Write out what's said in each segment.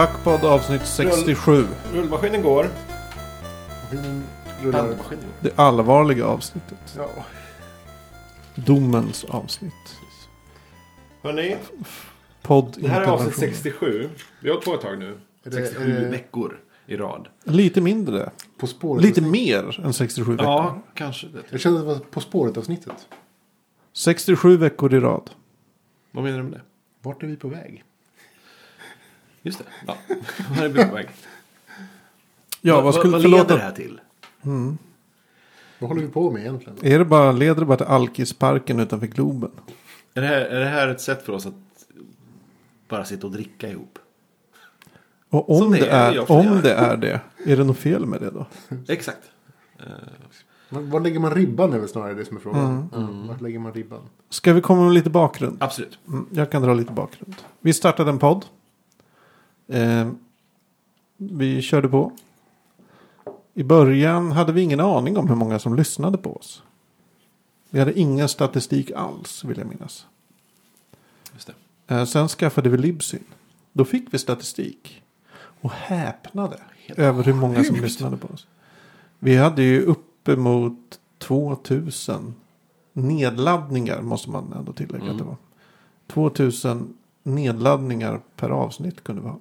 Fackpodd avsnitt 67. Rullmaskinen går. Rullar. Det allvarliga avsnittet. Ja. Domens avsnitt. Hörni, Podd det här är avsnitt intervention. 67. Vi har ett tag nu. Är det- 67 är det- veckor i rad. Lite mindre. På spåret. Lite mer än 67 veckor. Ja, kanske det. Jag kände att det var På spåret avsnittet. 67 veckor i rad. Vad menar du med det? Vart är vi på väg? Just det. Ja. Är vi på väg. Ja, vad skulle vad förlåta? leder det här till? Vad håller vi på med egentligen? Är det bara, leder det bara till Alkisparken utanför Globen? Är det, här, är det här ett sätt för oss att bara sitta och dricka ihop? Och om det det, är, är, om det är det, är det något fel med det då? Exakt. Var var lägger man ribban är väl snarare det som är frågan. Ja, vart lägger man ribban? Ska vi komma med lite bakgrund? Absolut. Mm, jag kan dra lite bakgrund. Vi startade en podd. Eh, vi körde på. I början hade vi ingen aning om hur många som lyssnade på oss. Vi hade ingen statistik alls, vill jag minnas. Just det. Eh, sen skaffade vi Libsyn. Då fick vi statistik. Och häpnade Helt över hur många som lyssnade på oss. Vi hade ju uppemot 2000 nedladdningar måste man ändå tillägga Mm. att det var. 2000 nedladdningar per avsnitt kunde vi ha.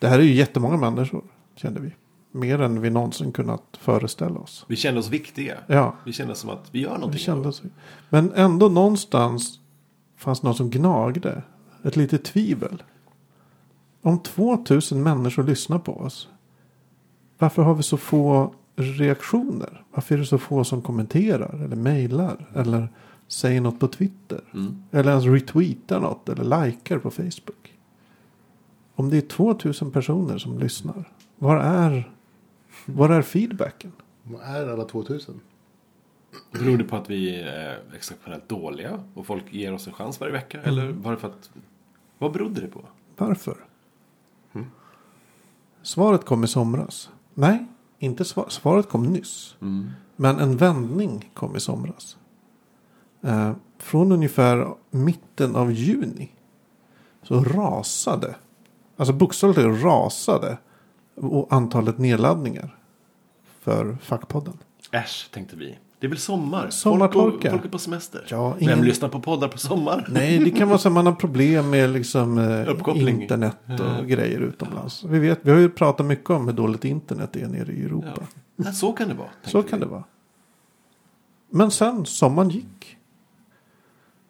Det här är ju jättemånga människor kände vi. Mer än vi någonsin kunnat föreställa oss. Vi kände oss viktiga. Ja, Vi kände som att vi gör någonting. kändes. Men ändå någonstans fanns något som gnagde. Ett litet tvivel. Om 2000 människor lyssnar på oss. Varför har vi så få reaktioner? Varför är det så få som kommenterar eller mejlar eller säger något på Twitter? Mm. Eller ens retweetar något eller likar på Facebook. Om det är 2000 personer som lyssnar. Var är, var är feedbacken? Vad är alla 2000? Beror det på att vi är exceptionellt dåliga och folk ger oss en chans varje vecka? Eller var det för att... Vad berodde det på? Varför? Svaret kom i somras. Nej, inte svar. svaret kom nyss. Men en vändning kom i somras. Eh, från ungefär mitten av juni. Så rasade. Alltså bokstavligt rasade. Och antalet nedladdningar. För fackpodden. Äsch, tänkte vi. Det är väl sommar? Sommartorka. Folk, folk är på semester. Ja, Vem ingen- lyssnar på poddar på sommar? Nej, det kan vara så att man har problem med liksom, eh, Uppkoppling. internet och grejer utomlands. Vi, vet, vi har ju pratat mycket om hur dåligt internet är nere i Europa. Ja. Så kan det vara. Så tänkte kan vi. det vara. Men sen, sommaren gick.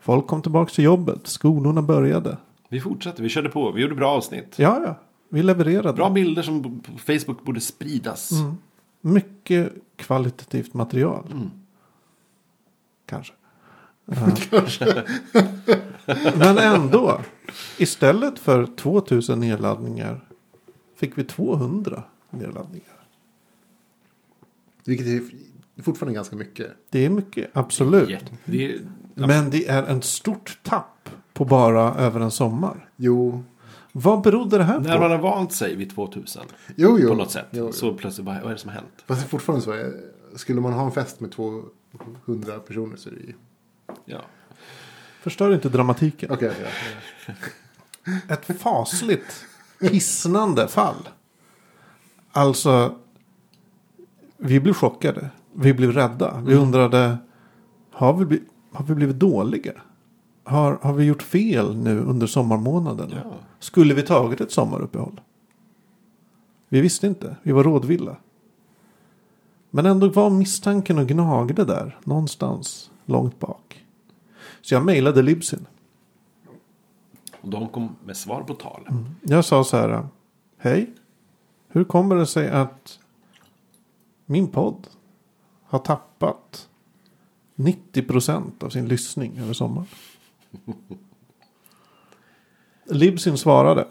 Folk kom tillbaka till jobbet. Skolorna började. Vi fortsatte, vi körde på. Vi gjorde bra avsnitt. Ja, ja. Vi levererade. Bra bilder som på Facebook borde spridas. Mm. Mycket kvalitativt material. Mm. Kanske. Men ändå. Istället för 2000 nedladdningar. Fick vi 200 nedladdningar. Vilket är fortfarande ganska mycket. Det är mycket, absolut. Jätte- Det är, Men det är en stort tapp på bara över en sommar. Jo, Vad berodde det här när på? man har vant sig vid 2000 jo, jo. på något sätt. Jo. Så plötsligt, vad, vad är det som har hänt? Fast är fortfarande så. eh, Skulle man ha en fest med 200 personer så är det ju... Ja. Förstör inte dramatiken. Okej, okej. Ett fasligt hisnande fall. Alltså, vi blev chockade. Vi blev rädda. Vi undrade, har vi, har vi blivit dåliga? Har, har vi gjort fel nu under sommarmånaderna? Ja. Skulle vi tagit ett sommaruppehåll? Vi visste inte. Vi var rådvilla. Men ändå var misstanken och gnagde där. Någonstans långt bak. Så jag mejlade Libsyn. Och de kom med svar på tal. Jag sa så här. Hej. Hur kommer det sig att min podd har tappat 90% av sin lyssning över sommaren? Libsyn svarade.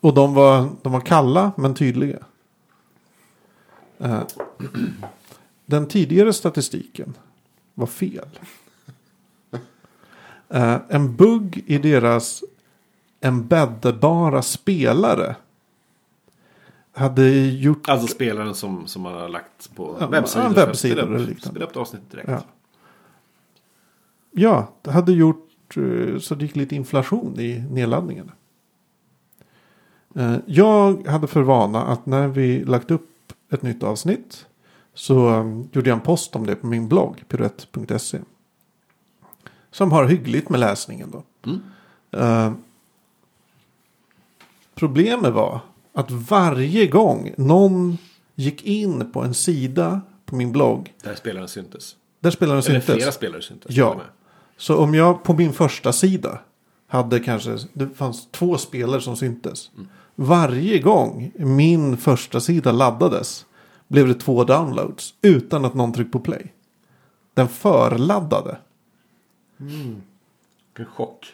Och de var, de var kalla men tydliga. Eh, Den tidigare statistiken var fel. Eh, En bugg i deras embeddbara spelare hade gjort... Alltså spelaren som, som man har lagt på Ja, webbsidor. spela upp-. Spela upp avsnittet direkt. Ja. Ja, hade gjort så det gick lite inflation i nedladdningarna. Eh, Jag hade för vana att när vi lagt upp ett nytt avsnitt så um, gjorde jag en post om det på min blogg, piruett.se. Som har hyggligt med läsningen då. Mm. Eh, problemet var att varje gång någon gick in på en sida på min blogg. Där spelaren syntes. Där spelaren Eller syntes. flera spelare syntes. Ja. Så om jag på min första sida hade kanske, det fanns två spelare som syntes. Varje gång min första sida laddades blev det två downloads utan att någon tryckte på play. Den förladdade. Vilken chock.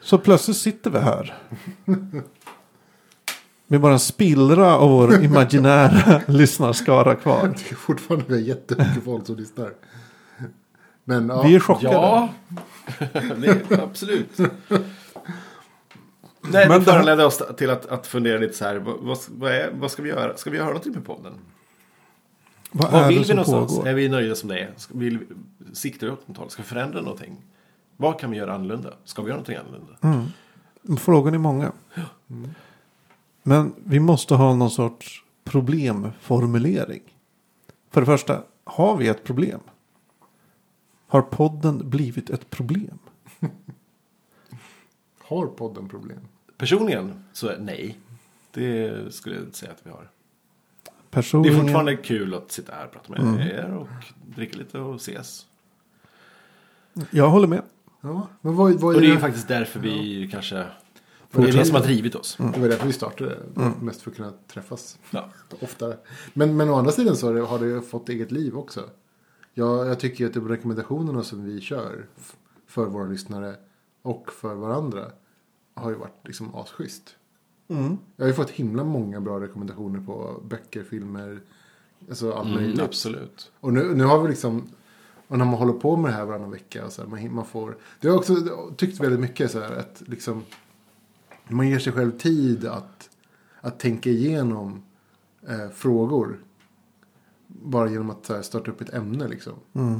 Så plötsligt sitter vi här. Med bara en spillra av vår imaginära lyssnarskara kvar. Det är fortfarande jättemycket folk som lyssnar. Men ja, Vi är chockade. Ja, är, absolut. Nej, Men det föranledde oss till att, att fundera lite så här. Vad, vad, är, vad ska vi göra? Ska vi göra någonting med podden? Vad, Vad är vill det vi som någonstans? pågår? Är vi nöjda som det är? Ska, vill, vi- siktar vi åt något håll? Ska vi förändra någonting? Vad kan vi göra annorlunda? Ska vi göra någonting annorlunda? Frågorna är många. Men vi måste ha någon sorts problemformulering. För det första, har vi ett problem? Har podden blivit ett problem? har podden problem? Personligen så är nej. Det skulle jag inte säga att vi har. Det Personligen, är fortfarande kul att sitta här och prata med er och dricka lite och ses. Jag håller med. Ja, men vad, vad Och det är ju det? faktiskt därför vi kanske... Det är det som har drivit oss. Det var därför vi startade. Mest för att kunna träffas Ja. oftare. Men, men å andra sidan så har det, har det fått eget liv också. Jag, jag tycker att de rekommendationerna som vi kör för våra lyssnare och för varandra har ju varit liksom asschysst. Mm. Jag har ju fått himla många bra rekommendationer på böcker, filmer, alltså allt möjligt. Mm, absolut. Och nu, nu har vi liksom, och när man håller på med det här varannan vecka, och så här, man, man får, det har jag också tyckt väldigt mycket så här att liksom, man ger sig själv tid att, att tänka igenom eh, frågor. Bara genom att här, starta upp ett ämne liksom.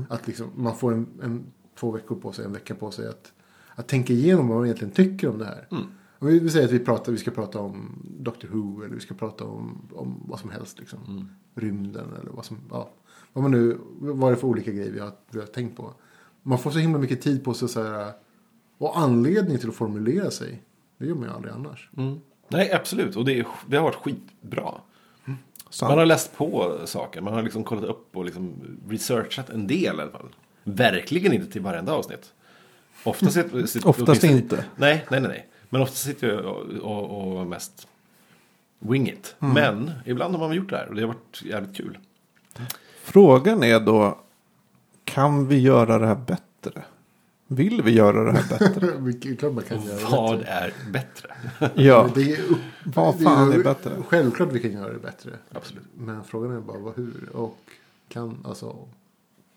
Att liksom, man får en, en, två veckor på sig, en vecka på sig att, att tänka igenom vad man egentligen tycker om det här. Och vi, vi säger att vi, pratar, vi ska prata om Doctor Who eller vi ska prata om, om vad som helst. Liksom. Rymden eller vad som, ja. Vad man nu, vad det är för olika grejer vi har, vi har tänkt på. Man får så himla mycket tid på sig så här, och anledning till att formulera sig. Det gör man ju aldrig annars. Mm. Nej, absolut. Och det, är, det har varit skitbra. Sant. Man har läst på saker. Man har liksom kollat upp och liksom researchat en del i alla fall. Verkligen inte till varenda avsnitt. Ofta sitter, sitter, Oftast inte. Nej, nej, nej, nej. Men ofta sitter jag och, och, och mest wing it. Mm. Men ibland har man gjort det här och det har varit jävligt kul. Frågan är då, kan vi göra det här bättre? Vill vi göra det här bättre? Vilket klart man kan göra Vad bättre. är bättre? Ja, Det är, vad det fan ju är bättre? Självklart vi kan göra det bättre. Absolut. Men frågan är bara vad, hur och kan, alltså,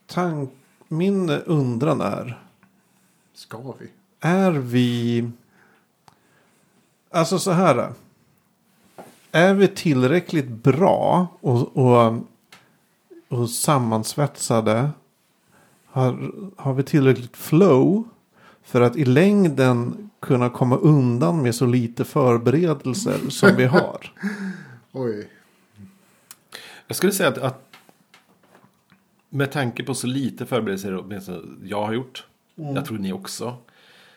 Tank, min undran är, ska vi? är vi... Alltså så här. Är vi tillräckligt bra och, och, och sammansvetsade? Har, har vi tillräckligt flow för att i längden kunna komma undan med så lite förberedelser som vi har? Oj. Jag skulle säga att, att med tanke på så lite förberedelser åtminstone jag har gjort, jag tror ni också,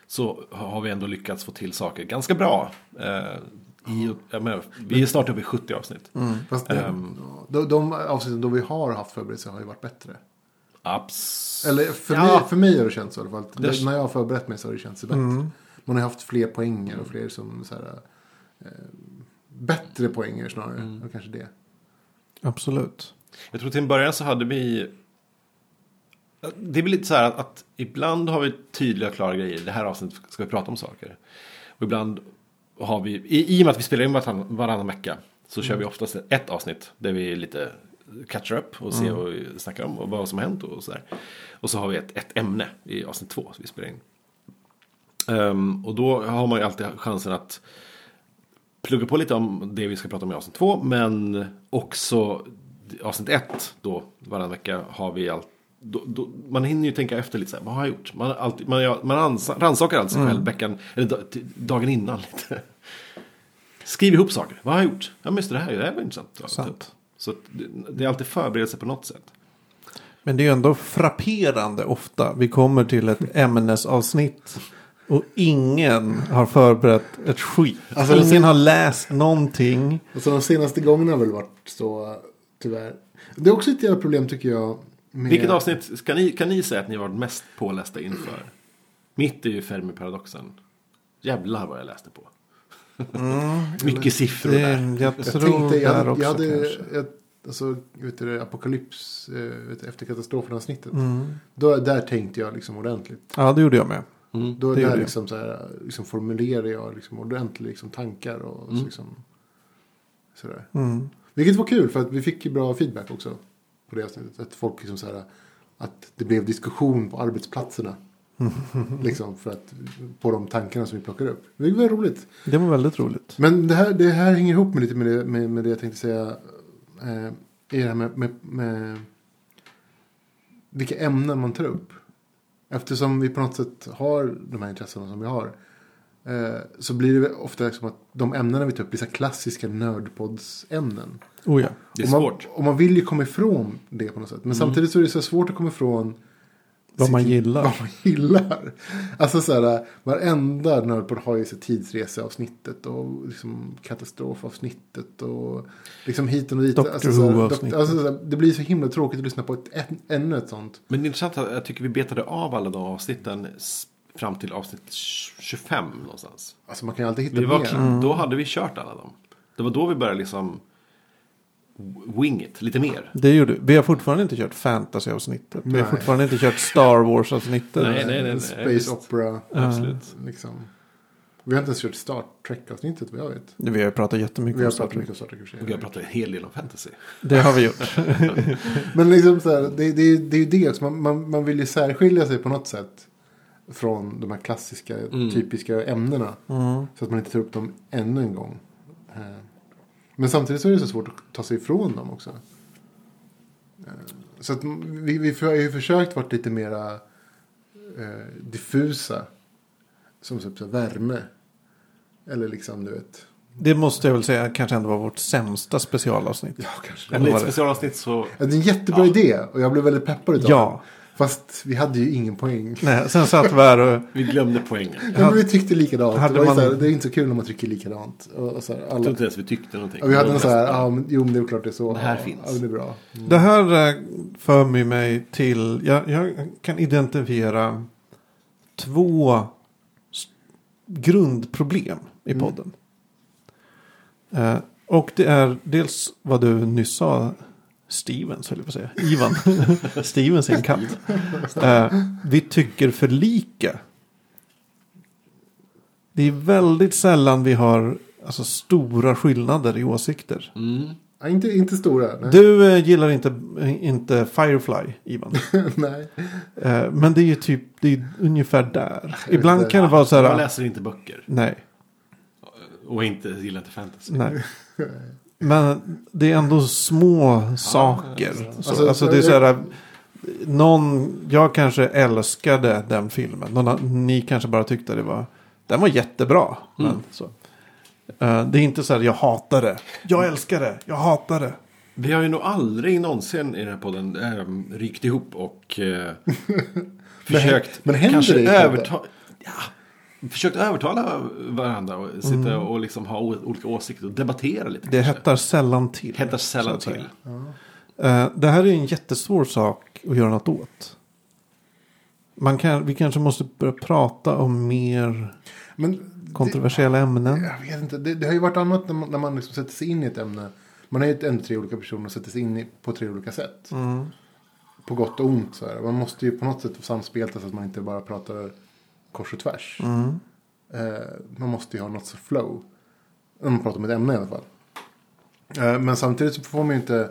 så har vi ändå lyckats få till saker ganska bra. Eh, i, jag menar, vi är snart uppe i 70 avsnitt. Fast det, ja, de, de avsnitten då vi har haft förberedelser har ju varit bättre. Abs- Eller för, Ja. mig, för mig har det känts så i alla fall. Det- När jag har förberett mig så har det känts bättre. Man har haft fler poänger och fler som så här, eh, bättre poänger snarare. Mm. Och kanske det. Absolut. Jag tror till en början så hade vi... Det är väl lite så här att, att ibland har vi tydliga och klara grejer. Det här avsnittet ska vi prata om saker. Och ibland har vi, i, i och med att vi spelar in varann, varannan vecka. Så kör vi oftast ett avsnitt där vi lite catchar upp och ser vad vi snackar om och vad som har hänt och sådär. Och så har vi ett, ett ämne i avsnitt två som vi spelar in. Ehm, och då har man ju alltid chansen att plugga på lite om det vi ska prata om i avsnitt två. Men också avsnitt ett då, varannan vecka, har vi allt. Då, då, man hinner ju tänka efter lite så här, vad har jag gjort? Man, alltid, man, man ransa- rannsakar alltid sig själv veckan, eller dagen innan lite. Skriv ihop saker. Vad har jag gjort? Ja, men just det här, det här var intressant. Sant. Så det, det är alltid förberedelse på något sätt. Men det är ju ändå frapperande ofta. Vi kommer till ett ämnesavsnitt. Och ingen har förberett ett skit. Alltså, ingen har läst någonting. Alltså de senaste gångerna har väl varit så, tyvärr. Det är också ett jävla problem tycker jag. Med... Vilket avsnitt ska ni, kan ni säga att ni varit mest pålästa inför? Mitt är ju Fermi-paradoxen. Jävlar vad jag läste på. Mycket siffror där. jag Jag tänkte, jag hade, jag hade jag, alltså, vet du, apokalyps eh, vet efter katastrofen-avsnittet. Mm. Då, där tänkte jag liksom ordentligt. Ja, det gjorde jag med. Mm. Då där liksom, så här, liksom formulerade jag liksom ordentligt liksom, tankar och Mm. liksom, sådär. Mm. Vilket var kul för att vi fick ju bra feedback också. På det avsnittet. Att folk liksom så här, att det blev diskussion på arbetsplatserna. liksom för att, på de tankarna som vi plockar upp. Det var roligt. Det var väldigt roligt. Men det här, det här hänger ihop med lite med det, med, med det jag tänkte säga. Eh, är det här med, med, med vilka ämnen man tar upp. Eftersom vi på något sätt har de här intressena som vi har. Eh, så blir det ofta liksom att de ämnena vi tar upp blir så klassiska nördpoddsämnen. Oh ja. Det är och man, svårt. Och man vill ju komma ifrån det på något sätt. Men samtidigt så är det så svårt att komma ifrån Vad man gillar. Vad man gillar. Alltså så här, varenda nördpodd har ju tidsreseavsnittet och liksom katastrofavsnittet och liksom hit och dit. Doctor alltså, så här, Who-avsnittet. alltså, så här, det blir så himla tråkigt att lyssna på ett, än- ännu ett sånt. Men det är intressant att jag tycker vi betade av alla de avsnitten fram till avsnitt 25 någonstans. Alltså man kan ju alltid hitta Vi var, mer. kl- Då hade vi kört alla dem. Det var då vi började liksom wing it lite mer. Det gjorde vi. har fortfarande inte kört fantasy-avsnittet. Vi har Nej. fortfarande inte kört Star Wars-avsnittet. Nej, nej, nej. Space visst. Opera. Absolut. Liksom. Vi har inte ens kört Star Trek-avsnittet vad jag vet. Vi har pratat jättemycket Vi har om Star pratat Trek. mycket om Star Trek och vi har pratat en hel del om fantasy. Det har vi gjort. Men liksom så här, det, det, det är ju det också. Man, man, man vill ju särskilja sig på något sätt. Från de här klassiska, Mm. typiska ämnena. Mm. Så att man inte tar upp dem ännu en gång. Men samtidigt så är det så svårt att ta sig ifrån dem också. Eh, Så att vi, vi har ju försökt vara lite mera eh, diffusa. Som typ så värme. Eller liksom du vet. Det måste jag väl säga kanske ändå var vårt sämsta specialavsnitt. Ja kanske. Eller i var ett det? specialavsnitt så... Ja, det är en jättebra Ja. idé. Och jag blev väldigt peppad utav Ja. Fast vi hade ju ingen poäng. Nej, sen satt vi här och... Vi glömde poängen. Jag Ja, men vi tyckte likadant. Hade det, var man- så här, det är inte så kul när man tycker likadant. Och, och så här, alla, tror inte ens vi tyckte någonting. och vi hade en så här, Ja, ja, men, jo men det är klart det är så. Det här ja, finns. Ja, det är bra. Det här eh, för mig mig till... Jag, jag kan identifiera två grundproblem i Mm. podden. Eh, och det är dels vad du nyss sa. Stevens höll jag på att säga. Ivan. Stevens är en katt. Eh, vi tycker för lika. Det är väldigt sällan vi har alltså, stora skillnader i åsikter. Mm. Ja, inte, inte stora. Nej. Du eh, gillar inte, inte Firefly, Ivan. nej. Eh, men det är ju typ, det är ungefär där. Jag Ibland kan det vara så Jag här. läser inte böcker. Nej, Och inte, gillar inte fantasy. nej. Men det är ändå små saker. Så, Alltså, alltså, det är så här. Någon, jag kanske älskade den filmen. Någon, ni kanske bara tyckte det var, den var jättebra. Men, Mm. så. Eh, det är inte så här, jag hatar det. Jag älskar det, jag hatar det. Vi har ju nog aldrig någonsin i den här podden ähm, rykt ihop och äh, försökt men händer kanske det i podden? överta ja, försökt övertala varandra och sitta och liksom ha olika åsikter och debattera lite. Det kanske. hettar sällan till. Hettar sällan till. Eh, det här är en jättesvår sak att göra något åt. Man kan, vi kanske måste börja prata om mer Men kontroversiella ämnen. jag vet inte. Det, det har ju varit annat när man, när man liksom sätter sig in i ett ämne. Man är ju ämne tre olika personer och sätter sig in i, på tre olika sätt. Mm. På gott och ont. Så här. Man måste ju på något sätt samspelta så att man inte bara pratar kors och tvärs. Mm. Eh, man måste ju ha något så flow. Om man pratar om ett ämne i alla fall. Eh, men samtidigt så får man ju inte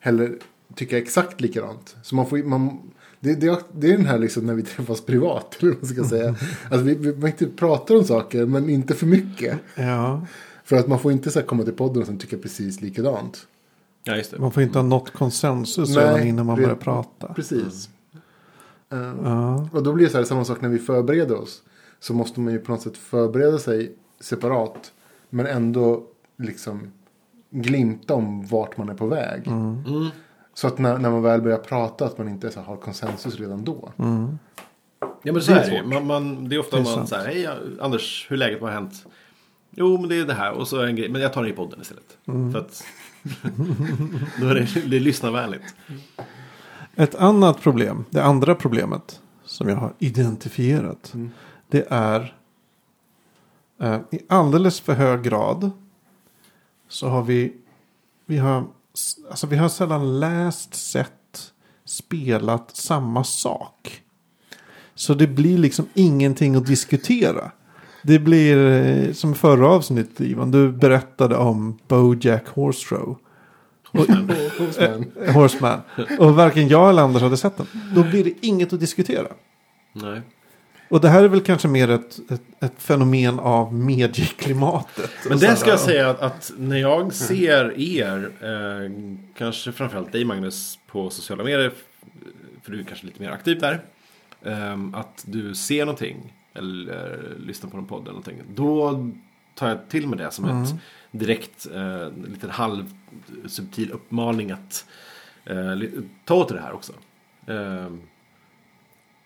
heller tycka exakt likadant. Så man får ju- man, det, det, det är den här liksom när vi träffas privat. Eller vad ska säga. Alltså vi, vi, man inte pratar om saker men inte för mycket. Ja, För att man får inte så här komma till podden och sen tycka precis likadant. Ja, just det. man får inte ha nått konsensus Nej, redan innan man börjar prata. Precis. Eh, Ja. Och då blir det så här, samma sak när vi förbereder oss. Så måste man ju på något sätt förbereda sig separat. Men ändå liksom glimta om vart man är på väg. Mm. Så att när, när man väl börjar prata att man inte så här, har konsensus redan då. Ja men så Det är är det. Man, man, det är ofta Det är man säger, hej Anders, hur är läget, vad har hänt? Jo men det är det här och så är en grej, men jag tar det i podden istället. För att då är det, det är lyssnarvänligt. Ett annat problem, det andra problemet som jag har identifierat. Det är eh, i alldeles för hög grad så har vi, vi har, alltså vi har sällan läst, sett, spelat samma sak. Så det blir liksom ingenting att diskutera. Det blir eh, som förra avsnittet Ivan, du berättade om Bojack Horse Show. Men, Horseman. Och varken jag eller Anders hade sett den. Då blir det inget att diskutera. Nej. Och det här är väl kanske mer ett, ett, ett fenomen av medieklimatet. Men det ska jag säga att, att när jag ser er, eh, kanske framförallt dig Magnus på sociala medier, för du är kanske lite mer aktiv där, eh, att du ser någonting eller lyssnar på en podd eller någonting, då tar jag till med det som ett direkt, eh, liten halv subtil uppmaning att eh, ta åt det här också. Eh,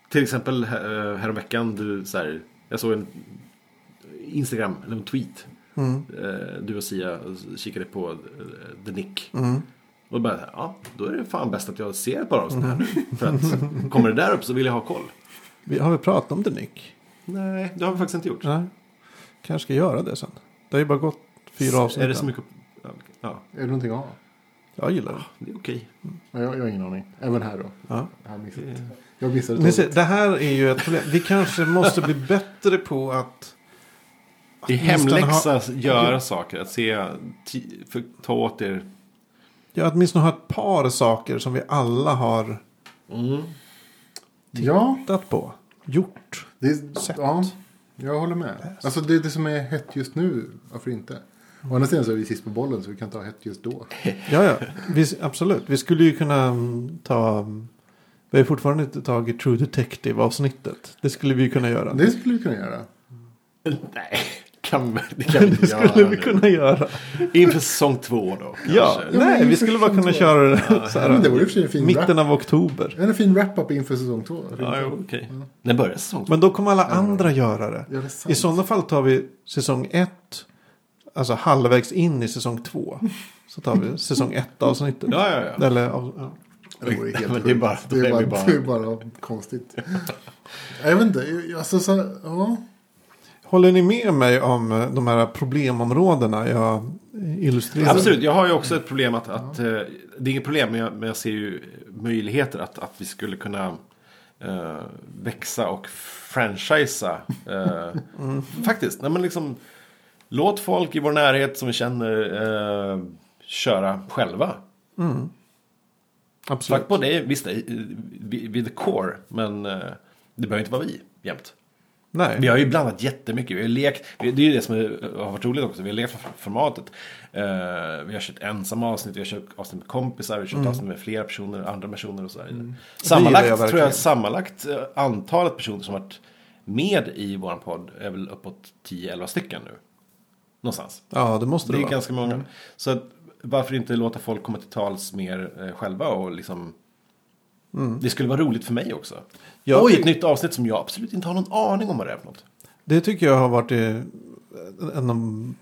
till exempel eh, häromveckan, du, så här, jag såg en Instagram, eller en tweet. Eh, du och Sia kikade på eh, The Nick. Och bara, ja, då är det fan bäst att jag ser ett par avsnitt här nu. För att kommer det där upp så vill jag ha koll. Har vi pratat om det Nick? Nej, det har vi faktiskt inte gjort. Nej. Kanske ska göra det sen. Det har ju bara gått fyra avsnitt. Är det så mycket? Ja, är det någonting ha? Jag gillar det. det är okej. Ja, Jag, jag har ingen aning. Även här då. Ja. Jag har missat. Jag missade Ni ser, det här är ju ett problem. Vi kanske måste bli bättre på att... Det är Åtminstone hemläxa ha- att göra saker. Att se, ti- för, ta åt er. Ja, åtminstone ha ett par saker som vi alla har Ja, tittat på. Gjort. det, Sätt. ja, jag håller med. Alltså det, det som är hett just nu, varför inte? Å andra sidan så är vi sist på bollen så vi kan ta hett just då. Ja, ja. Vi, absolut. Vi skulle ju kunna mm, ta... mm, Vi har ju fortfarande inte tagit True Detective-avsnittet. Det skulle vi ju kunna göra. Det skulle vi kunna göra. Nej, kan, det kan vi inte Det skulle göra vi nu. kunna göra. Inför säsong två då. Kanske. Ja, Ja, nej, men vi skulle bara kunna två. köra det så Ja, men det här. och för sig en fin Mitten av oktober. En fin wrap-up inför säsong två. Ja, okej. När börjar säsong två? Men då kommer alla andra göra det. Ja, det. I sådana fall tar vi säsong ett. Alltså halvvägs in i säsong två. Så tar vi säsong ett avsnittet. Ja, ja, ja. Eller, av- ja. Det vore helt Men det är bara- det, är bara- det är bara konstigt. jag vet inte. Alltså, så, ja. Håller ni med mig om eh, de här problemområdena jag illustrerar? Absolut, jag har ju också ett problem att, att eh, det är inget problem men jag, men jag ser ju möjligheter att, att vi skulle kunna eh, växa och franchisea. Eh, Faktiskt, nej, men liksom låt folk i vår närhet som vi känner eh, köra själva. Absolut. Fuck på det, visst är vid the core, men det behöver inte vara vi jämt. Nej. Vi har ju blandat jättemycket. Vi har lekt, det är ju det som har varit roligt också. Vi har lekt för formatet. Eh, vi har kört ensamma avsnitt, vi har kört avsnitt med kompisar, vi har kört avsnitt med flera personer, andra personer och så vidare. gillar Sammanlagt jag tror jag sammanlagt eh, antalet personer som varit med i vår podd är väl uppåt 10-11 stycken nu. Någonstans. Ja, det måste det, Det är vara. ganska många. Så att, varför inte låta folk komma till tals mer eh, själva och liksom... Det skulle vara roligt för mig också. Ja, Oj, det- ett nytt avsnitt som jag absolut inte har någon aning om vad det är för något. Det tycker jag har varit eh, en av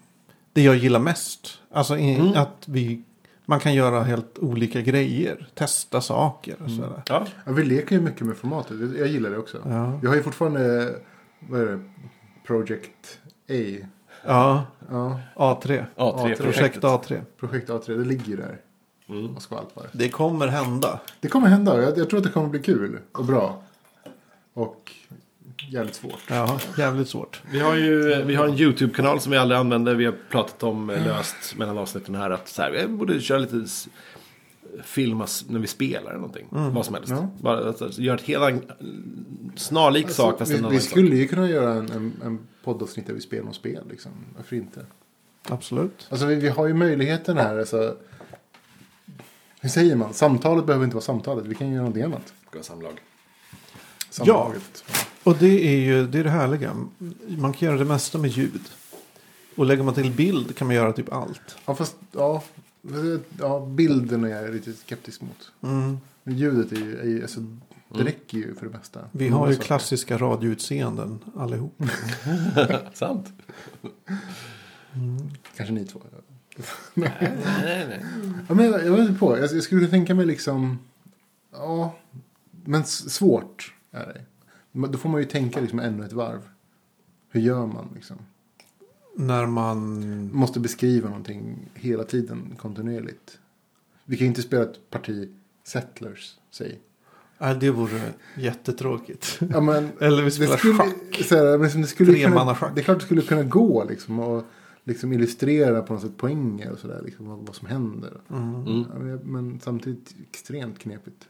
det jag gillar mest. Alltså i, Mm. att vi, man kan göra helt olika grejer. Testa saker och sådär. Ja, Ja, vi leker ju mycket med formatet. Jag- Jag gillar det också. Ja. Vi har ju fortfarande, vad är det, Project A. Ja, Ja, A3. A3 Projekt A3. projekt A3, det ligger ju där Mm. och skvalpar. Det kommer hända. Det kommer hända. Jag, jag tror att det kommer bli kul och bra. Och jävligt svårt. Ja, jävligt svårt. Vi har ju vi har en YouTube-kanal som vi aldrig använder. Vi har pratat om eh, löst mellan avsnitten här att så här, vi borde köra lite filmas när vi spelar eller någonting. Vad som helst. Ja. Bara alltså, göra ett hela snarlik sak fast vi, vi sak. skulle ju kunna göra en, en, en poddavsnitt där vi spelar något spel. Liksom. Varför inte? Absolut. Alltså vi, vi har ju möjligheten här. Alltså, hur säger man? Samtalet behöver inte vara samtalet. Vi kan ju göra någonting annat. Ha samlag. Samlaget. Och det är ju det, är det härliga. Man kan göra det mesta med ljud. Och lägger man till bild kan man göra typ allt. Ja, fast ja, ja, bilden är jag lite skeptisk mot. Mm. Men ljudet är ju, är ju alltså, det räcker ju för det mesta. Vi har ju klassiska radioutseenden allihop. Sant? Kanske ni två. Nej, nej, nej. Ja, men jag, jag vet inte på. Jag, jag skulle kunna tänka mig liksom. Ja, men svårt är det. Då får man ju tänka liksom ännu ett varv. Hur gör man liksom? När man... Måste beskriva någonting hela tiden kontinuerligt. Vi kan ju inte spela ett parti Settlers, säg. Nej, det vore jättetråkigt. Ja, men Eller vi det spelar skulle, schack. så här, men som det skulle kunna, Tremannaschack. Det är klart det skulle kunna gå liksom. Och liksom illustrera på något sätt poänger och sådär. Liksom, vad, vad som händer. Mm. Mm. Ja, men, samtidigt extremt knepigt.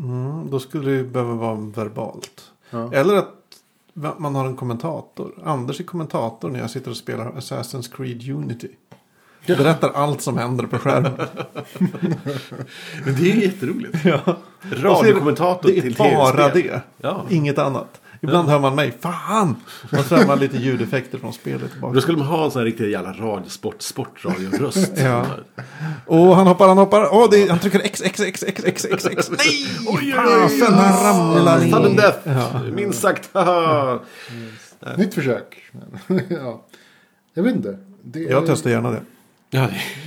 Mm, då skulle det behöva vara verbalt. Ja. Eller att man har en kommentator. Anders är kommentator när jag sitter och spelar Assassin's Creed Unity. Berättar allt som händer på skärmen. Men det är jätteroligt. ja. Radiokommentator Det är till bara tv-spel. det. Ja. Inget annat. Ibland hör man mig. Fan! Och så hör man lite ljudeffekter från spelet tillbaka. Då skulle man ha en sån här riktig jävla radiosport, sportradioröst. Ja. Och han hoppar, han hoppar. Åh, är, han trycker X, X, X, X, X, X, X. Nej! Oj, Fasen, han ramlar ner. Sudden death, Ja. minst sagt. haha. Nytt försök. ja. Jag vet inte. Det är- Jag testar gärna det. Ja,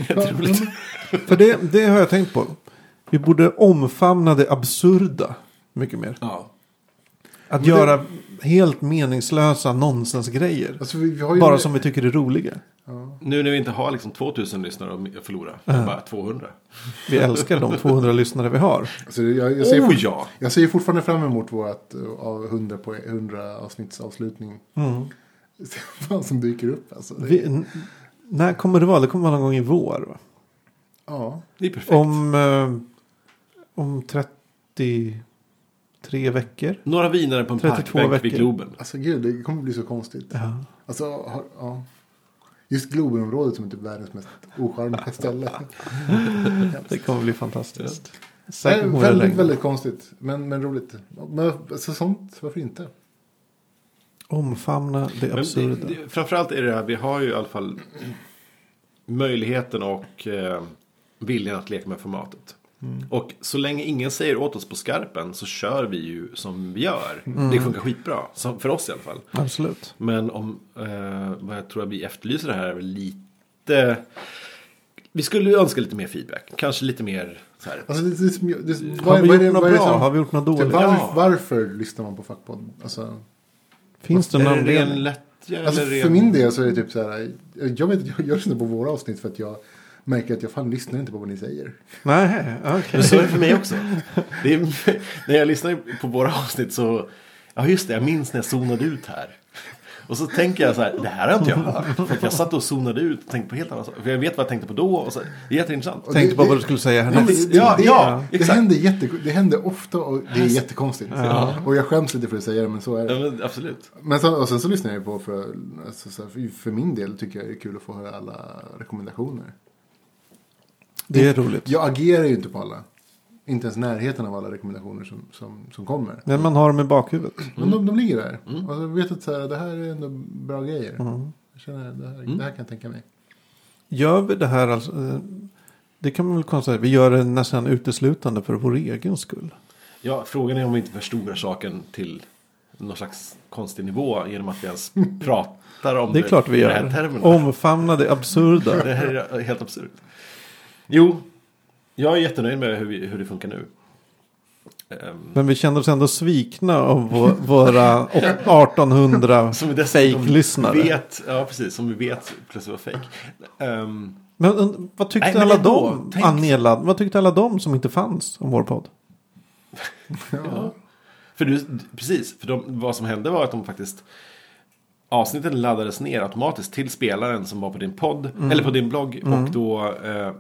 det är jätteroligt. För det, det har jag tänkt på. Vi borde omfamna det absurda mycket mer. Ja. Att Men det- göra helt meningslösa nonsensgrejer. Alltså, vi, vi har ju Bara som vi tycker är roliga. Ja. Nu när vi inte har liksom 2000 lyssnare att förlora. Bara 200. Vi älskar de 200 lyssnare vi har. Alltså, jag, jag, ser Oh ja. jag ser ju fortfarande fram emot vårt uh, av 100, på 100 avsnittsavslutning. Mm. Vad som dyker upp. Alltså. Det, Vi, när kommer det vara? Det kommer vara någon gång i vår. Va? ja. Det är perfekt. Om, eh, om 33 veckor. Några vinare på en 32 parkbänk vid veckor. Globen. Alltså gud, det kommer bli så konstigt. Ja. Alltså, har, ja. Just Globenområdet som är typ världens mest ocharmiga ställe. Det kommer bli fantastiskt. Nej, jag väldigt, väldigt konstigt. Men, men roligt. Men alltså, sånt, varför inte? Omfamna det absurda. det, det, framförallt är det här, vi har ju i alla fall möjligheten och eh, viljan att leka med formatet. Och så länge ingen säger åt oss på skarpen så kör vi ju som vi gör. Det funkar skitbra, som, för oss i alla fall. Absolut. Men om, eh, vad jag tror att vi efterlyser här är väl lite... Vi skulle ju önska lite mer feedback. Kanske lite mer så här. Alltså, det, det, det, det, Har vi vad det- gjort något vad det bra? som- Har vi gjort något Typ, dåligt? var, Ja. Varför lyssnar man på Fackpodd? Alltså, Finns det någon det anledning? ren lättja alltså, för min del så är det typ så här. Jag vet jag, jag lyssnar på våra avsnitt för att jag märker att jag fan lyssnar inte på vad ni säger. Nej, okej. Men så är det för mig också. Det är, när jag lyssnar på våra avsnitt så... Ja just det, jag minns när jag zonade ut här. Och så tänker jag så här, det här har inte jag hört. För att jag satt och zonade ut och tänkte på helt andra saker. För jag vet vad jag tänkte på då. Och så, det är jätteintressant. Och Tänkte det- på vad det- du skulle säga härnäst. det, Ja, det, ja, det, exakt. händer jätte, det händer ofta och det är jättekonstigt. Ja. Och jag skäms lite för att säga det, men så är det. Ja, men, absolut. Men så, och sen så lyssnar jag på för, alltså, så här, för, för min del tycker jag det är kul att få höra alla rekommendationer. Det är roligt. Jag agerar ju inte på alla. Inte ens närheten av alla rekommendationer som, som, som kommer. Men man har dem i bakhuvudet. Men de, de ligger där. Och jag vet att så här, det här är ändå bra grejer. Mm. Jag känner det här, det här kan jag tänka mig. Gör vi det här alltså? eh, Det kan man väl konstatera. Vi gör det nästan uteslutande för vår egen skull. Ja, frågan är om vi inte förstorar saken till någon slags konstig nivå genom att vi ens pratar om Det är klart vi gör. Omfamna det absurda. Det här är helt absurt. Jo, jag är jättenöjd med hur, vi, hur det funkar nu. Ehm, Men vi kände oss ändå svikna av vå- våra 1800 som vi dessutom fake-lyssnare. vet, ja precis, som vi vet plötsligt var fake. Ehm, Men vad tyckte Nej, alla de? Anela, vad tyckte alla de som inte fanns om vår podd? ja. För du, precis, för de, vad som hände var att de faktiskt Avsnitten laddades ner automatiskt till spelaren som var på din podd, Mm. eller på din blogg. Och då eh,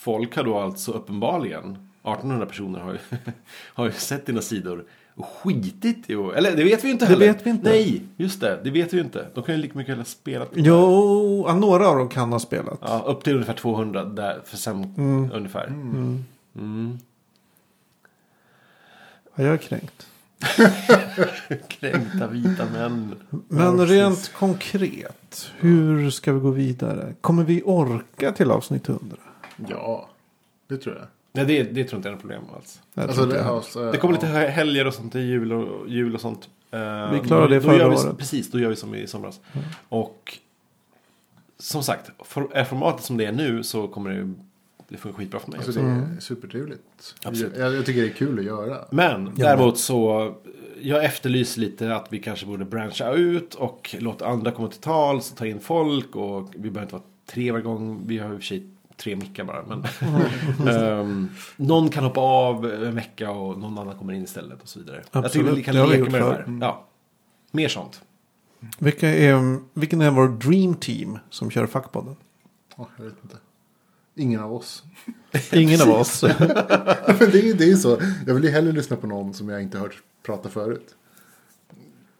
Folk har då alltså uppenbarligen 1800 personer har ju, har ju sett dina sidor och skitit i Eller det vet vi ju inte Det heller. vet vi inte. Nej, just det. Det vet vi ju inte. De kan ju lika mycket ha spelat. Jo, ja, några av dem kan ha spelat. Ja, upp till ungefär 200 där, för sen ungefär. Mm. Ja, jag är kränkt. Kränkta vita män. Men rent konkret. Hur ska vi gå vidare? Kommer vi orka till avsnitt 100? Ja, det tror jag. Nej, det, det tror jag inte är något problem alls. Jag Alltså, tror inte det, jag. alltså, Det kommer lite ja. helger och sånt i jul och, jul och sånt. Eh, Vi klarade det då förra gör vi, året. Precis, då gör vi som i somras. Och som sagt, for, är formatet som det är nu så kommer det, det funka skitbra för mig. Alltså, det är Mm. supertrevligt. Absolut. Jag, jag tycker det är kul att göra. Men däremot så, jag efterlyser lite att vi kanske borde branscha ut och låta andra komma till tals, ta in folk och vi behöver inte vara tre varje gång. Vi har i och för sig tre mickar bara. Men Ehm, någon kan hoppa av en vecka och någon annan kommer in istället och så vidare. Jag tycker Absolut, vi kan leka gjort med det här. Ja. Mer sånt. Vilka är, vilken är vår dream team som kör fackpodden? Ja, jag vet inte. Ingen av oss. Ingen av oss. Men det är ju det är ju så. Jag vill ju hellre lyssna på någon som jag inte hört prata förut.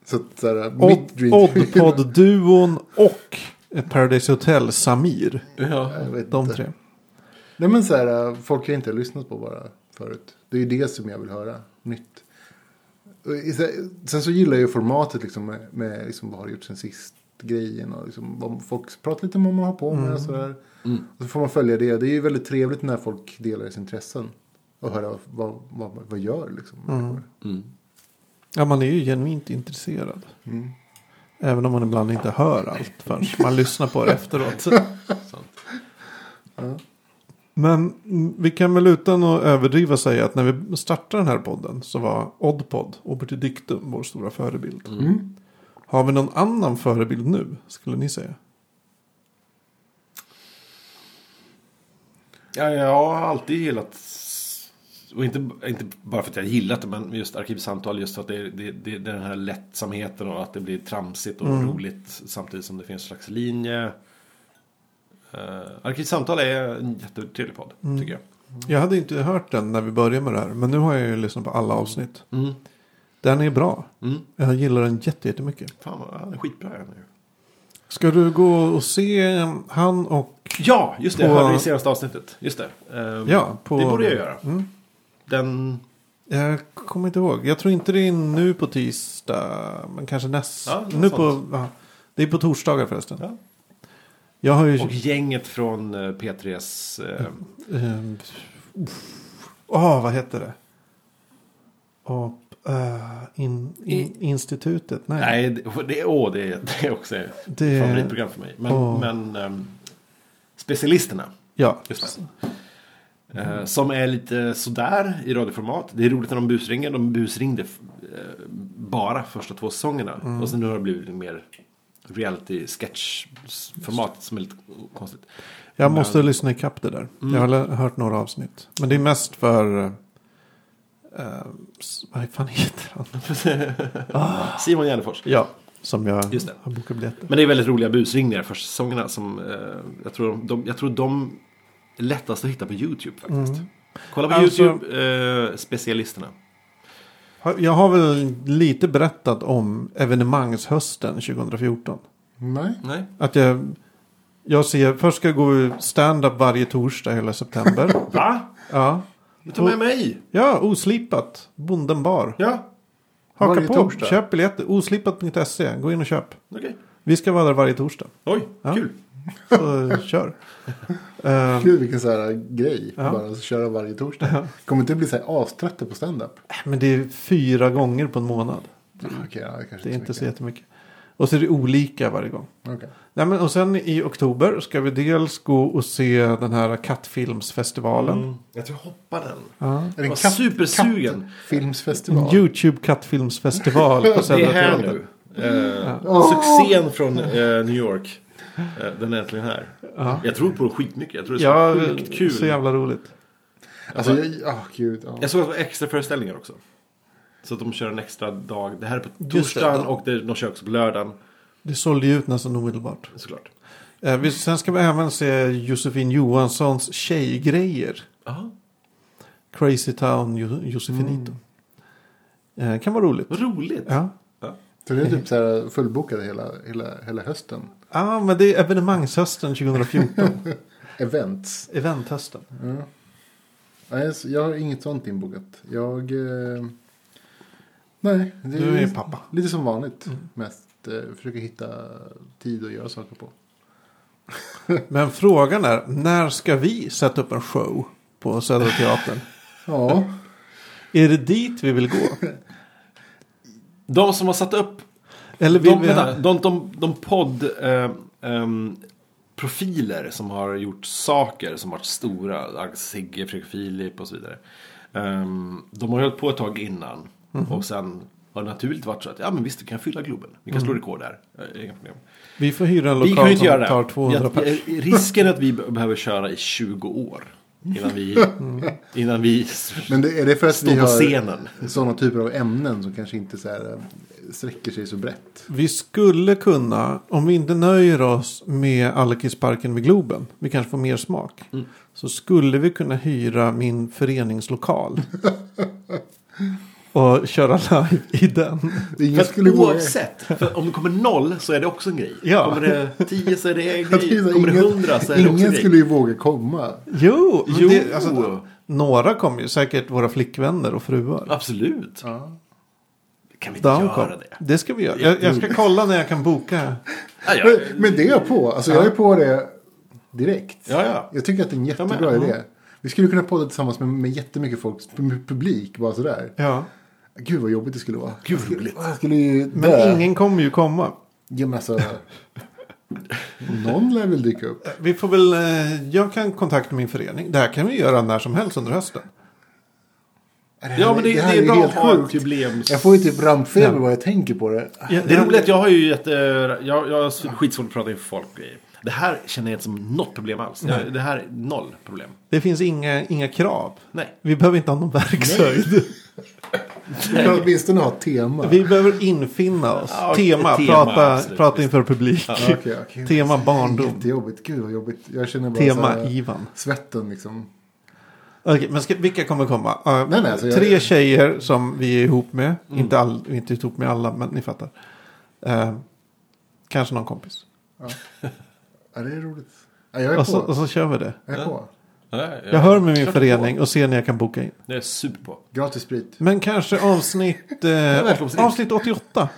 Så att så här, Odd, mitt dream... Oddpod-duon och Paradise Hotel Samir. Ja. Jag vet De inte. tre. Nej men så här, folk jag inte har lyssnat på bara förut. Det är ju det som jag vill höra. Nytt. Sen så gillar jag ju formatet liksom med, med liksom, vad har du gjort sen sist grejen. Och liksom, vad folk pratar lite om vad man har på med och sådär. Mm. Och så får man följa det. Det är ju väldigt trevligt när folk delar sina intressen. Och höra vad, vad, vad gör liksom. människor. Mm. Ja, man är ju genuint intresserad. Mm. Även om man ibland inte hör allt förrän man lyssnar på det efteråt. Sant. Men mm, vi kan väl utan att överdriva säga att när vi startade den här podden så var Oddpod, Oberti Dictum, vår stora förebild. Mm. Har vi någon annan förebild nu, skulle ni säga? Ja, jag har alltid gillat, och inte, inte bara för att jag gillat det, men just arkivsamtal, just för att det är, det, det, det är den här lättsamheten och att det blir tramsigt och roligt samtidigt som det finns en slags linje. Uh, arkivsamtal är en jättetrevlig podd, tycker jag. Jag hade inte hört den när vi började med det här. Men nu har jag ju lyssnat på alla avsnitt. Mm. Den är bra. Mm. Jag gillar den jätte- jättemycket. Fan han är skitbra är han ju. Ska du gå och se han och... Ja, just det. Jag På- hörde i senaste avsnittet. Just det. Ehm, Ja, på... Det borde jag göra. Mm. Den... Jag kommer inte ihåg. Jag tror inte det är nu på tisdag. Men kanske nästa. Ja, nu på, ja. Det är på torsdagar förresten. Ja. Jag har ju... Och gänget från eh, P3s... Eh, uff. Åh, vad heter det? Och, eh, in, in, institutet? Nej. nej, det, det, åh, det, det är också ett Det- favoritprogram för mig. Men, Åh. men ehm, specialisterna. Ja. Just det. Eh, som är lite sådär i radioformat. Det är roligt när de busringer. De busringde eh, bara första två säsongerna. Mm. Och sen nu har det blivit lite mer reality sketch-format som är lite konstigt. Jag Men- måste lyssna ikapp det där. Mm. Jag har l- hört några avsnitt. Men det är mest för... Uh, vad fan heter han? Simon Gärdenfors. Ja, som jag Just det. har bokat biljetter. Men det är väldigt roliga busringningar första säsongerna. Som, eh, jag, tror de, de, jag tror de lättast att hitta på YouTube faktiskt. Kolla på Alltså- YouTube, eh, Jag har väl lite berättat om evenemangshösten 2014. Nej. Nej. Att jag, jag ser, först ska jag gå stand-up varje torsdag hela september. Va? ja. Du tar med mig. ja, oslipat. Bonden bar. Ja, Haka Varje på, torsdag? köp biljetter. Oslipat.se, gå in och köp. okej. Vi ska vara där varje torsdag. Oj, Ja. kul. Så kör. Eh, Gud vilken så här grej. Ja. Bara att köra varje torsdag. Kommer inte bli så här aströtta på stand-up? men det är fyra gånger på en månad. Okej, ja, kanske Det är inte så mycket. jättemycket. Och så är det olika varje gång. Okej. Nej, men, och sen i oktober ska vi dels gå och se den här kattfilmsfestivalen. Mm. Jag tror jag hoppar den. Ja. Är det Jag en var katt, supersugen. kattfilmsfestival? YouTube kattfilmsfestival på Det är här nu. Eh, Åh! Succén från eh, New York. Eh, den är äntligen här. Ja. Jag tror på det skitmycket. Jag tror det Ja, är så sjukt kul. så jävla roligt. Alltså, jag, oh, gud. Ja. Jag såg extra föreställningar också. Så att de kör en extra dag. Det här är på det, torsdagen då. och det, de kör också på lördagen. Det sålde ju ut nästan omedelbart. Såklart. Eh, vi, sen ska vi även se Josefin Johanssons tjejgrejer. Jaha, Crazy Town Jo- Josefinito. Eh, kan vara roligt. roligt. Ja. Så det är typ så här fullbokade hela, hela, hela hösten. Ja, men det är evenemangshösten 2014. Events. Eventhösten. Nej, så jag har inget sånt inbokat. Jag... Eh, Nej, det Du är pappa. lite som vanligt. Mest eh, försöka hitta tid att göra saker på. Men frågan är, när ska vi sätta upp en show på Södra Teatern? Ja, är det dit vi vill gå? De som har satt upp Eller vill de, vi vänta, de, de, de podd eh, ehm, profiler som har gjort saker som varit stora. Sigge, Fredrik Filip och så vidare. Ehm, de har hållit på ett tag innan. Mhm. Och sen har det naturligt varit så att ja men visst vi kan fylla Globen. Vi kan slå rekord där. Eh, Inga problem. Vi får hyra en Vi kan ju lokal inte som göra tar det. 200 Jag- pers. Risken är att vi be- behöver köra i 20 år. Innan vi, innan vi men det, är det för att står vi på har scenen. sådana typer av ämnen som kanske inte så här, eh, sträcker sig så brett? Vi skulle kunna, om vi inte nöjer oss med Alkisparken vid Globen, vi kanske får mer smak. Mm. Så skulle vi kunna hyra min föreningslokal. och köra live i den. Ingen För skulle oavsett, för om det kommer noll så är det också en grej. Ja. Kommer det 10 så är det en grej. Kommer det ingen- 100 så är det också en Ingen grej. skulle ju våga komma. Jo, men Jo. Det, alltså, några kommer ju, säkert våra flickvänner och fruar. Absolut. Ja. Kan vi inte De göra det? Det ska vi göra. Jag, jag ska kolla när jag kan boka. Ja, ja. Men, men det är jag på. Alltså jag är på det direkt. Ja, ja. Jag tycker att det är en jättebra Ja, men, idé. Vi skulle kunna podda tillsammans med, med jättemycket folk, pu- publik, bara sådär. Ja. Gud vad jobbigt det skulle vara. Gud, vad roligt. Jag skulle ju Men ingen kommer ju komma. Ja, men alltså, någon lär väl dyka upp. Vi får väl, eh, jag kan kontakta min förening. Det här kan vi göra när som helst under hösten. Ja, men det, det, här är ju bra helt att ha ett sjukt. jubileums... Jag får ju typ rampfeber Ja. vad jag tänker på det. Ja, Det är roligt att jag har ju jätte... Jag, jag har skitsvårt att prata inför folk. Det här känner jag inte som något problem alls. Jag, det här är noll problem. Det finns inga, inga krav. Nej. Vi behöver inte ha någon verkshöjd. Vi kan åtminstone ha ett tema. Vi behöver infinna oss. Ja, tema, ett tema, prata, absolut. prata inför publik. Okej, okej. Tema barndom. Jättejobbigt. Gud vad jobbigt. Jag känner bara Tema så här, Ivan. svetten liksom. Okej, men ska, vilka kommer komma? Uh, Nej, nej, alltså jag- Tre tjejer som vi är ihop med. Inte, all, inte ihop med alla, men ni fattar. Uh, kanske någon kompis. Ja, det är roligt. Ja, jag är Och så, på. och så kör vi det. Jag är på. Jag hör med min förening och ser när jag kan boka in. Det är super på. Gratis sprit. Men kanske avsnitt, eh, avsnitt 88.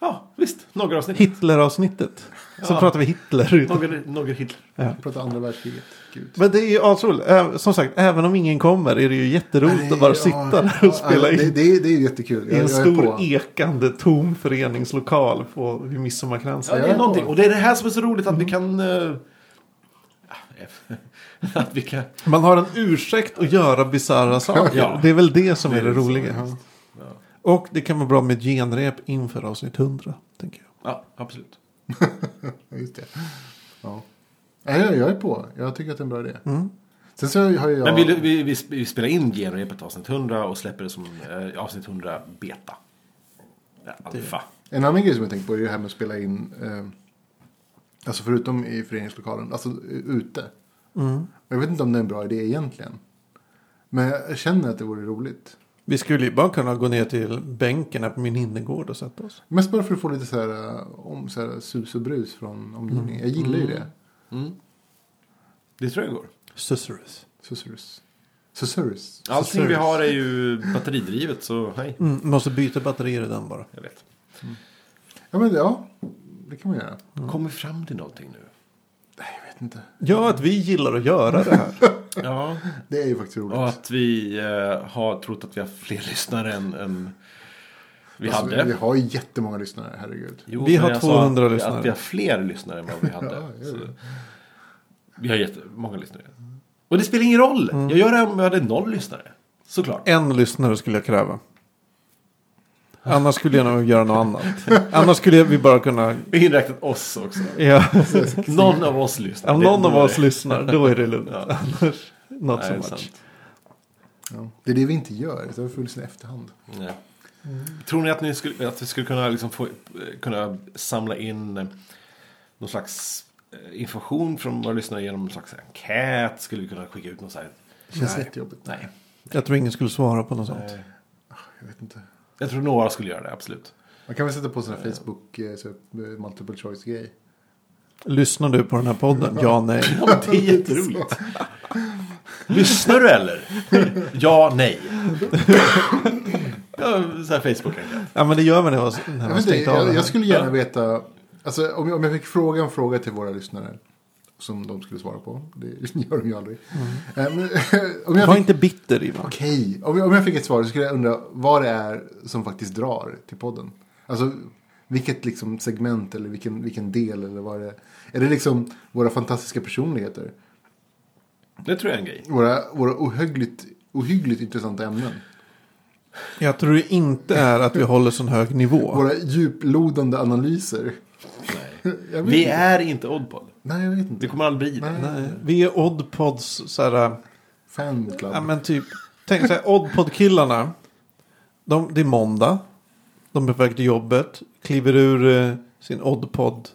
Ja, visst. Några avsnitt. Hitler-avsnittet. Så Ja. pratar vi Hitler. Några, några Hitler. Jag pratar andra världskriget. Gud. Men det är ju asroligt. Som sagt, även om ingen kommer är det ju jätteroligt att bara sitta där och spela Det, in. det, är- det är jättekul. I en är stor ekande tom föreningslokal på midsommarkransen. Ja, det är är någonting. Och det är det här som är så roligt att vi kan... eh, att vi kan... Man har en ursäkt att göra bisarra saker. Ja. Det är väl det som Det är är det det som- roliga. Ja. Och det kan vara bra med ett genrep inför avsnitt 100. Tänker jag. Ja, absolut. Ja, Just det. Ja. Ja, jag, jag är på. Jag tycker att det är en bra idé. Mm. Sen så har jag... Men vi, vi, vi, vi spelar in genrepet avsnitt 100 och släpper det som eh, avsnitt 100 beta. Alfa. En annan grej som jag tänkt på är det här med att spela in. Eh, alltså förutom i föreningslokalen. Alltså eh, ute. Mm. Jag vet inte om det är en bra idé egentligen. Men jag känner att det vore roligt. Vi skulle ju bara kunna gå ner till bänken här på min innergård och sätta oss. Mest bara för att få lite så här, eh, om, så här sus och brus från omgivningen. Jag gillar ju det. Mm. Det tror jag går. Susurrus. Susurrus. Susurrus. Allting vi har är ju batteridrivet så hej. Mm, måste byta batterier i den bara. Jag vet. Ja men ja. Det kan man göra. Kommer vi fram till någonting nu? Jag vet inte. Ja, att vi gillar att göra det här. Ja. Det är ju faktiskt roligt. Och att vi eh, har trott att vi har fler lyssnare än, än vi Alltså, hade. Vi har ju jättemånga lyssnare, herregud. Jo, Vi har jag sa 200 att, lyssnare. Att vi har fler lyssnare än vad vi hade. Ja, vi har jättemånga lyssnare. Och det spelar ingen roll. Jag gör det om vi hade noll lyssnare. Såklart. En lyssnare skulle jag kräva. Annars skulle jag nog göra något annat. Annars skulle vi bara kunna... Inräknat oss också. Ja. Någon av oss lyssnar. Om Det- någon av är oss det- lyssnar, då är det lugnt. Ja. Annars, not Nej, so det är much. sant. Ja. Det är det vi inte gör. får lyssna i efterhand. Nej. Tror ni att, ni skulle, att vi skulle kunna, liksom få, kunna samla in eh, någon slags eh, information från våra lyssnare genom någon slags enkät? Skulle vi kunna skicka ut något så här? Det känns Nej. jättejobbigt. Nej. Jag tror ingen skulle svara på något sånt. Nej. Jag vet inte. Jag tror några skulle göra det, absolut. Man kan väl sätta på här Facebook eh, så, eh, multiple choice grej. Lyssnar du på den här podden? Ja, nej. Ja, det är jätteroligt. Lyssnar du eller? Ja, nej. Ja, så här Facebook enkelt. Ja, men det gör man när man när Jag, man vet inte, stängt av jag, jag skulle gärna veta, alltså, om, jag, om jag fick fråga en fråga till våra lyssnare. Som de skulle svara på. Det gör de ju aldrig. Eh, men, om jag Var fick, inte bitter Ivan. Okej, om, jag- om jag fick ett svar så skulle jag undra vad det är som faktiskt drar till podden. Alltså vilket liksom segment eller vilken, vilken del eller vad det är. Är det liksom våra fantastiska personligheter? Det tror jag är en grej. Våra, våra ohyggligt, ohyggligt intressanta ämnen? Jag tror det inte är att vi håller sån hög nivå. Våra djuplodande analyser? Nej. Jag vet Vi inte. är inte Oddpod. Nej, jag vet Det inte. kommer aldrig bli det. Nej. Nej, vi är Oddpods så här. Fanclub. Ja men typ. Tänk så här Oddpod-killarna. De, det är måndag. De är på väg till jobbet. Kliver ur eh, sin Oddpod.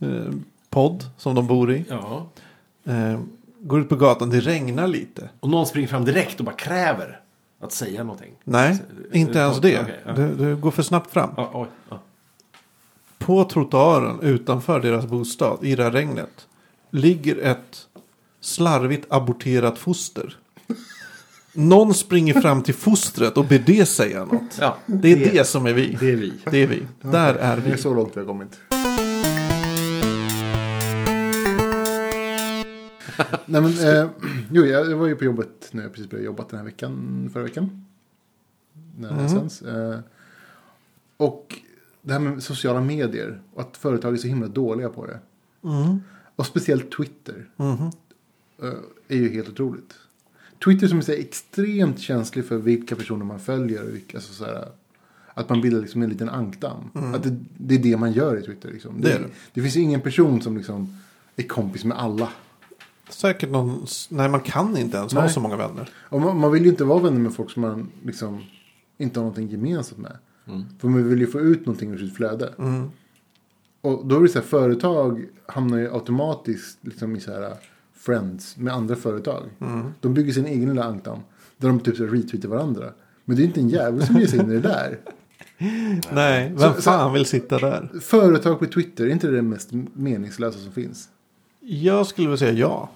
Eh, podd som de bor i. Ja. Eh, går ut på gatan. Det regnar lite. Och någon springer fram direkt och bara kräver att säga någonting. Nej, Så- inte ens det. Okej, ja. Du, du går för snabbt fram. Ja, oj, ja. På trottoaren utanför deras bostad i det här regnet ligger ett slarvigt aborterat foster. Någon springer fram till fostret och ber det säga något. ja. Det är det, som är vi. Det är vi. Det är vi. Där är Det är vi. så långt vi har kommit. Nej men, eh, jo, jag, var ju på jobbet när jag precis började jobba den här veckan, förra veckan. När det här sänds. Eh, och det här med sociala medier och att företag är så himla dåliga på det. Mm. Och speciellt Twitter eh, är ju helt otroligt. Twitter som är extremt känslig för vilka personer man följer. Och vilka, alltså så här, att man bildar liksom en liten ankdamm. Att det, det är det man gör i Twitter. Liksom. Mm. Det är det. det finns ju ingen person som liksom är kompis med alla. Säkert någon... Nej, man kan inte ens ha Nej. så många vänner. Man, man vill ju inte vara vänner med folk som man liksom inte har någonting gemensamt med. För man vill ju få ut någonting ur sitt flöde. Mm. Och då är det så här, företag hamnar ju automatiskt liksom i så här friends med andra företag. Mm. De bygger sin egen lilla ankdamm. Där de typ så retweetar varandra. Men det är inte en jävel som ger sig in i det där. Nej, vem Så- så- fan vill sitta där? Företag på Twitter, är inte det det mest meningslösa som finns? Jag skulle vilja säga ja.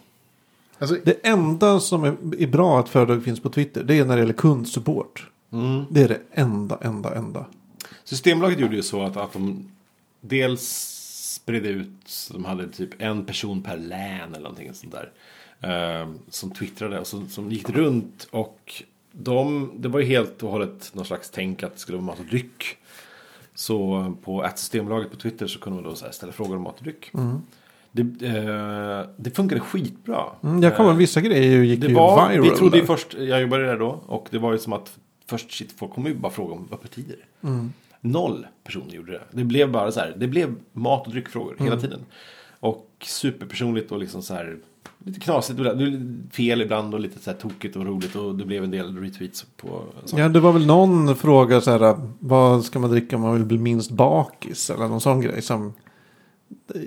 Alltså, Det enda som är, är bra att företag finns på Twitter. Det är när det gäller kundsupport. Mm. Det är det enda, enda, enda. Systembolaget gjorde ju så att, att de dels spred ut, de hade typ en person per län eller någonting sånt där. Eh, som twittrade och som, som gick runt och de, det var ju helt och hållet någon slags tänk att det skulle vara mat och dryck. Så på att Systembolaget på Twitter så kunde man då så ställa frågor om mat och dryck. Det, eh, det funkade skitbra. Mm, jag kommer vissa grejer gick det ju var, viral. vi trodde ju först, jag jobbade där då, och det var ju som att först shit, folk kommer ju bara fråga om öppettider. Mm. Noll personer gjorde det. Det blev bara så här, det blev mat och dryckfrågor hela Mm. tiden. Och superpersonligt och liksom så här, lite knasigt, fel ibland och lite så här tokigt och roligt och det blev en del retweets på saker. Ja, det var väl någon fråga så här. Vad ska man dricka om man vill bli minst bakis? Eller någon sån grej som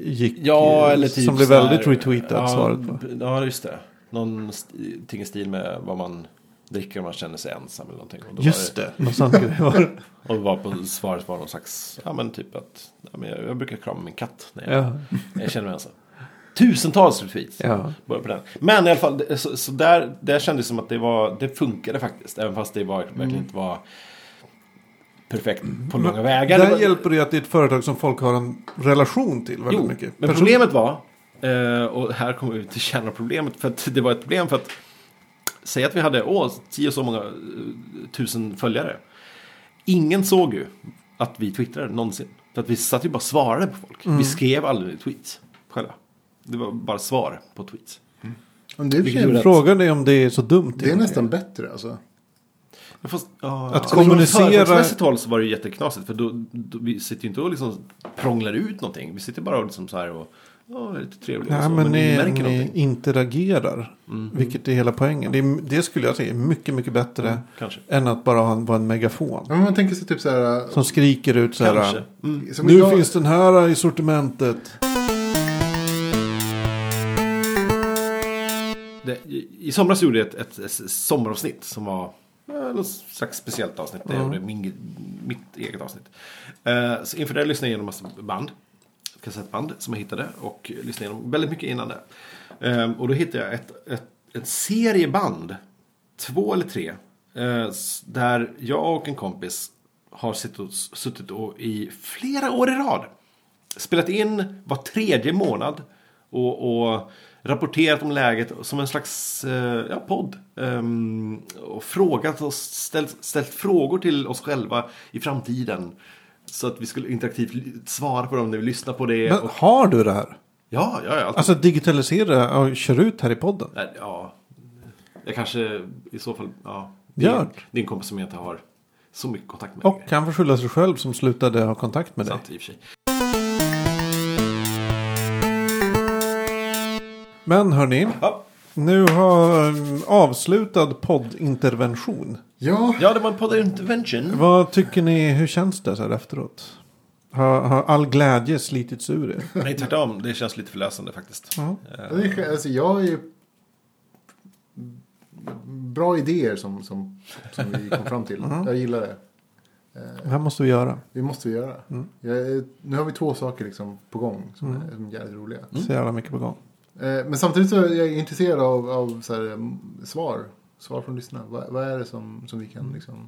gick. Ja, eller typ Som blev väldigt retweetat ja, svaret på. Ja, just det. Någonting i stil med vad man dricker om man känner sig ensam eller någonting. Och då Just var det, sån grej var det. Och var på svaret var någon slags, ja men typ att, ja, men jag, jag brukar krama min katt när jag, Ja. jag känner mig ensam. Tusentals retweets. Ja. Bara på den. Men i alla fall, det- så, så där, där kändes det som att det var, det funkade faktiskt. Även fast det var, verkligen Mm. inte var perfekt på långa vägar. Det Där var- hjälper det att det är ett företag som folk har en relation till väldigt Jo, mycket. men Person- problemet var, eh, och här kommer vi till kärnan av problemet, för att det var ett problem för att säga att vi hade åh, tio så många eh, tusen följare. Ingen såg ju att vi twittrade någonsin. För att vi satt ju bara och svarade på folk. Mm. Vi skrev aldrig tweets själva. Det var bara svar på tweets. men det, är, Frågan är om det är så dumt. det är nästan bättre alltså. Ja, Fast, ja, Att alltså, kommunicera- Från företagsmässigt håll så var det ju jätteknasigt. För då, då, vi sitter ju inte och liksom prånglar ut någonting. Vi sitter bara och liksom så här och, ja, det lite Ja, så, men ingen ni, märker ni någonting. interagerar. Mm. Vilket är hela poängen. Det, är, det skulle jag säga är mycket, mycket bättre. Kanske. Än att bara ha en, vara en megafon. Ja, men man tänker sig typ så här. Som skriker ut så Kanske. här. Mm. Som Nu idag- finns den här i sortimentet. Det, i, somras gjorde jag ett, ett, ett sommaravsnitt som var något slags speciellt avsnitt. Det Mm. är min, mitt eget avsnitt. Eh, så inför det lyssnade jag igenom massa band. Kassettband som jag hittade. Och lyssnade igenom väldigt mycket innan det. Eh, och då hittade jag ett, ett, ett serieband. Två eller tre. Eh, där jag och en kompis har suttit och, suttit och i flera år i rad spelat in var tredje månad och, och rapporterat om läget som en slags eh, ja, podd. Ehm, och frågat och ställt, ställt frågor till oss själva i framtiden. Så att vi skulle interaktivt svara på dem när vi lyssnar på det. Men och, har du det här? ja, ja, ja. Alltså digitalisera och kör ut här i podden. Ja, jag kanske i så fall, ja. Gör. Det är en kompis som jag inte har så mycket kontakt med. Och kan få skylla sig själv som slutade ha kontakt med dig. Sant sig. Men hörni, Ja. nu har mm, avslutad poddintervention. Ja, ja, det var en podd intervention. Vad tycker ni, hur känns det så här efteråt? Har, har all glädje slitits ur er? Nej, tvärtom. Det känns lite förlösande faktiskt. Ja. Är, alltså jag är ju bra idéer som, som, som vi kom fram till. Jag gillar det. Det här måste vi göra. Det måste vi göra. Jag, är- nu har vi två saker liksom på gång som, är, som är jävligt roliga. Så jävla mycket på gång. Eh, Men samtidigt så är jag intresserad av, av så här, mm, svar. Svar från lyssnarna. Vad, vad är det som, som vi kan liksom...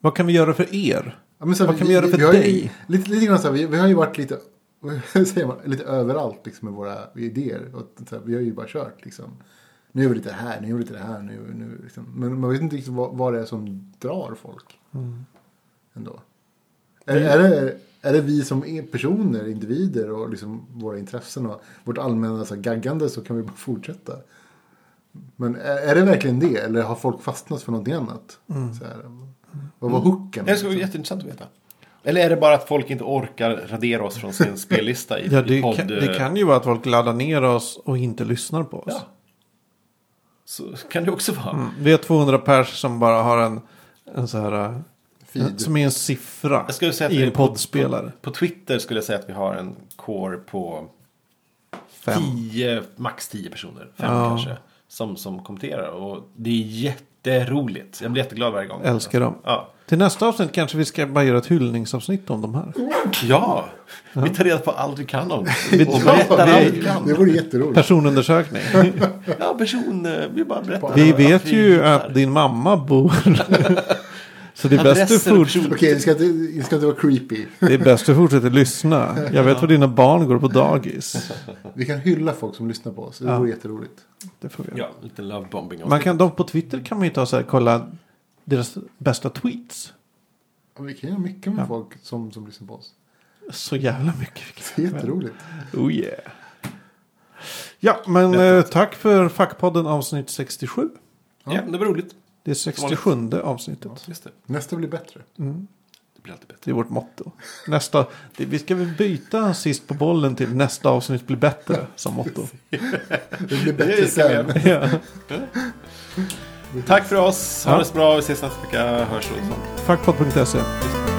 Vad kan vi göra för er? Ja, Vad kan vi göra för ju- dig? Lite, lite grann så här, vi, vi har ju varit lite, säger man, lite överallt liksom, med våra idéer. Och, här, vi har ju bara kört liksom. Nu gör vi lite här, nu gör vi lite här. Nu, nu, liksom. Men man vet inte riktigt vad, vad det är som drar folk. Mm. Ändå. Är, är, det, är det vi som personer, individer och liksom våra intressen och vårt allmänna så här, gaggande så kan vi bara fortsätta. Men är, är det verkligen det? Eller har folk fastnat för någonting annat? Mm. Så här, vad var hooken? Det skulle vara jätteintressant att veta. Eller är det bara att folk inte orkar radera oss från sin spellista i, Ja, i det, podd? kan, det kan ju vara att folk laddar ner oss och inte lyssnar på oss. Ja. Så kan det också vara. Mm. Vi har 200 pers som bara har en, en så här... eh, Feed. Som är en siffra Jag skulle säga att i en på- poddspelare. På, på Twitter skulle jag säga att vi har en core på Fem. 10, max 10 personer. Fem Ja. kanske. Som, som kommenterar. Och det är jätteroligt. Jag blir jätteglad varje gång. Älskar dem. Ja. Till nästa avsnitt kanske vi ska bara göra ett hyllningsavsnitt om de här. ja. Vi tar reda på allt vi kan om Vi- det. Och berättar allt vi kan. Det vore jätteroligt. Personundersökning. Ja, person. eh, Vi bara berättar. Vi vet vi ju att din mamma bor... Så det är, bäst du Adresser och fort... person- Okej, det ska, inte, det ska inte vara creepy. det är bäst du fortsätter lyssna. Jag vet var dina barn går på dagis. Vi kan hylla folk som lyssnar på oss. Det Ja. vore jätteroligt. Det får vi göra. Ja, lite lovebombing. Man kan, de på Twitter kan man ju ta så här, kolla deras bästa tweets. Ja, Vi kan göra mycket med Ja. folk som, som lyssnar på oss. Så jävla mycket. Det är jätteroligt. Oh yeah. Ja, men eh, tack för Fackpodden avsnitt 67. Ja, det var roligt. Det är 67 avsnittet. Just det. Nästa blir bättre. Det blir alltid bättre. Det är vårt motto. Nästa, det, vi ska väl byta sist på bollen till nästa avsnitt blir bättre som motto. Det blir bättre Det sen. ja. Tack för oss. Ha Ja. det så bra. Vi ses nästa vecka. Hörs och sånt. Fackpodd.se. Puss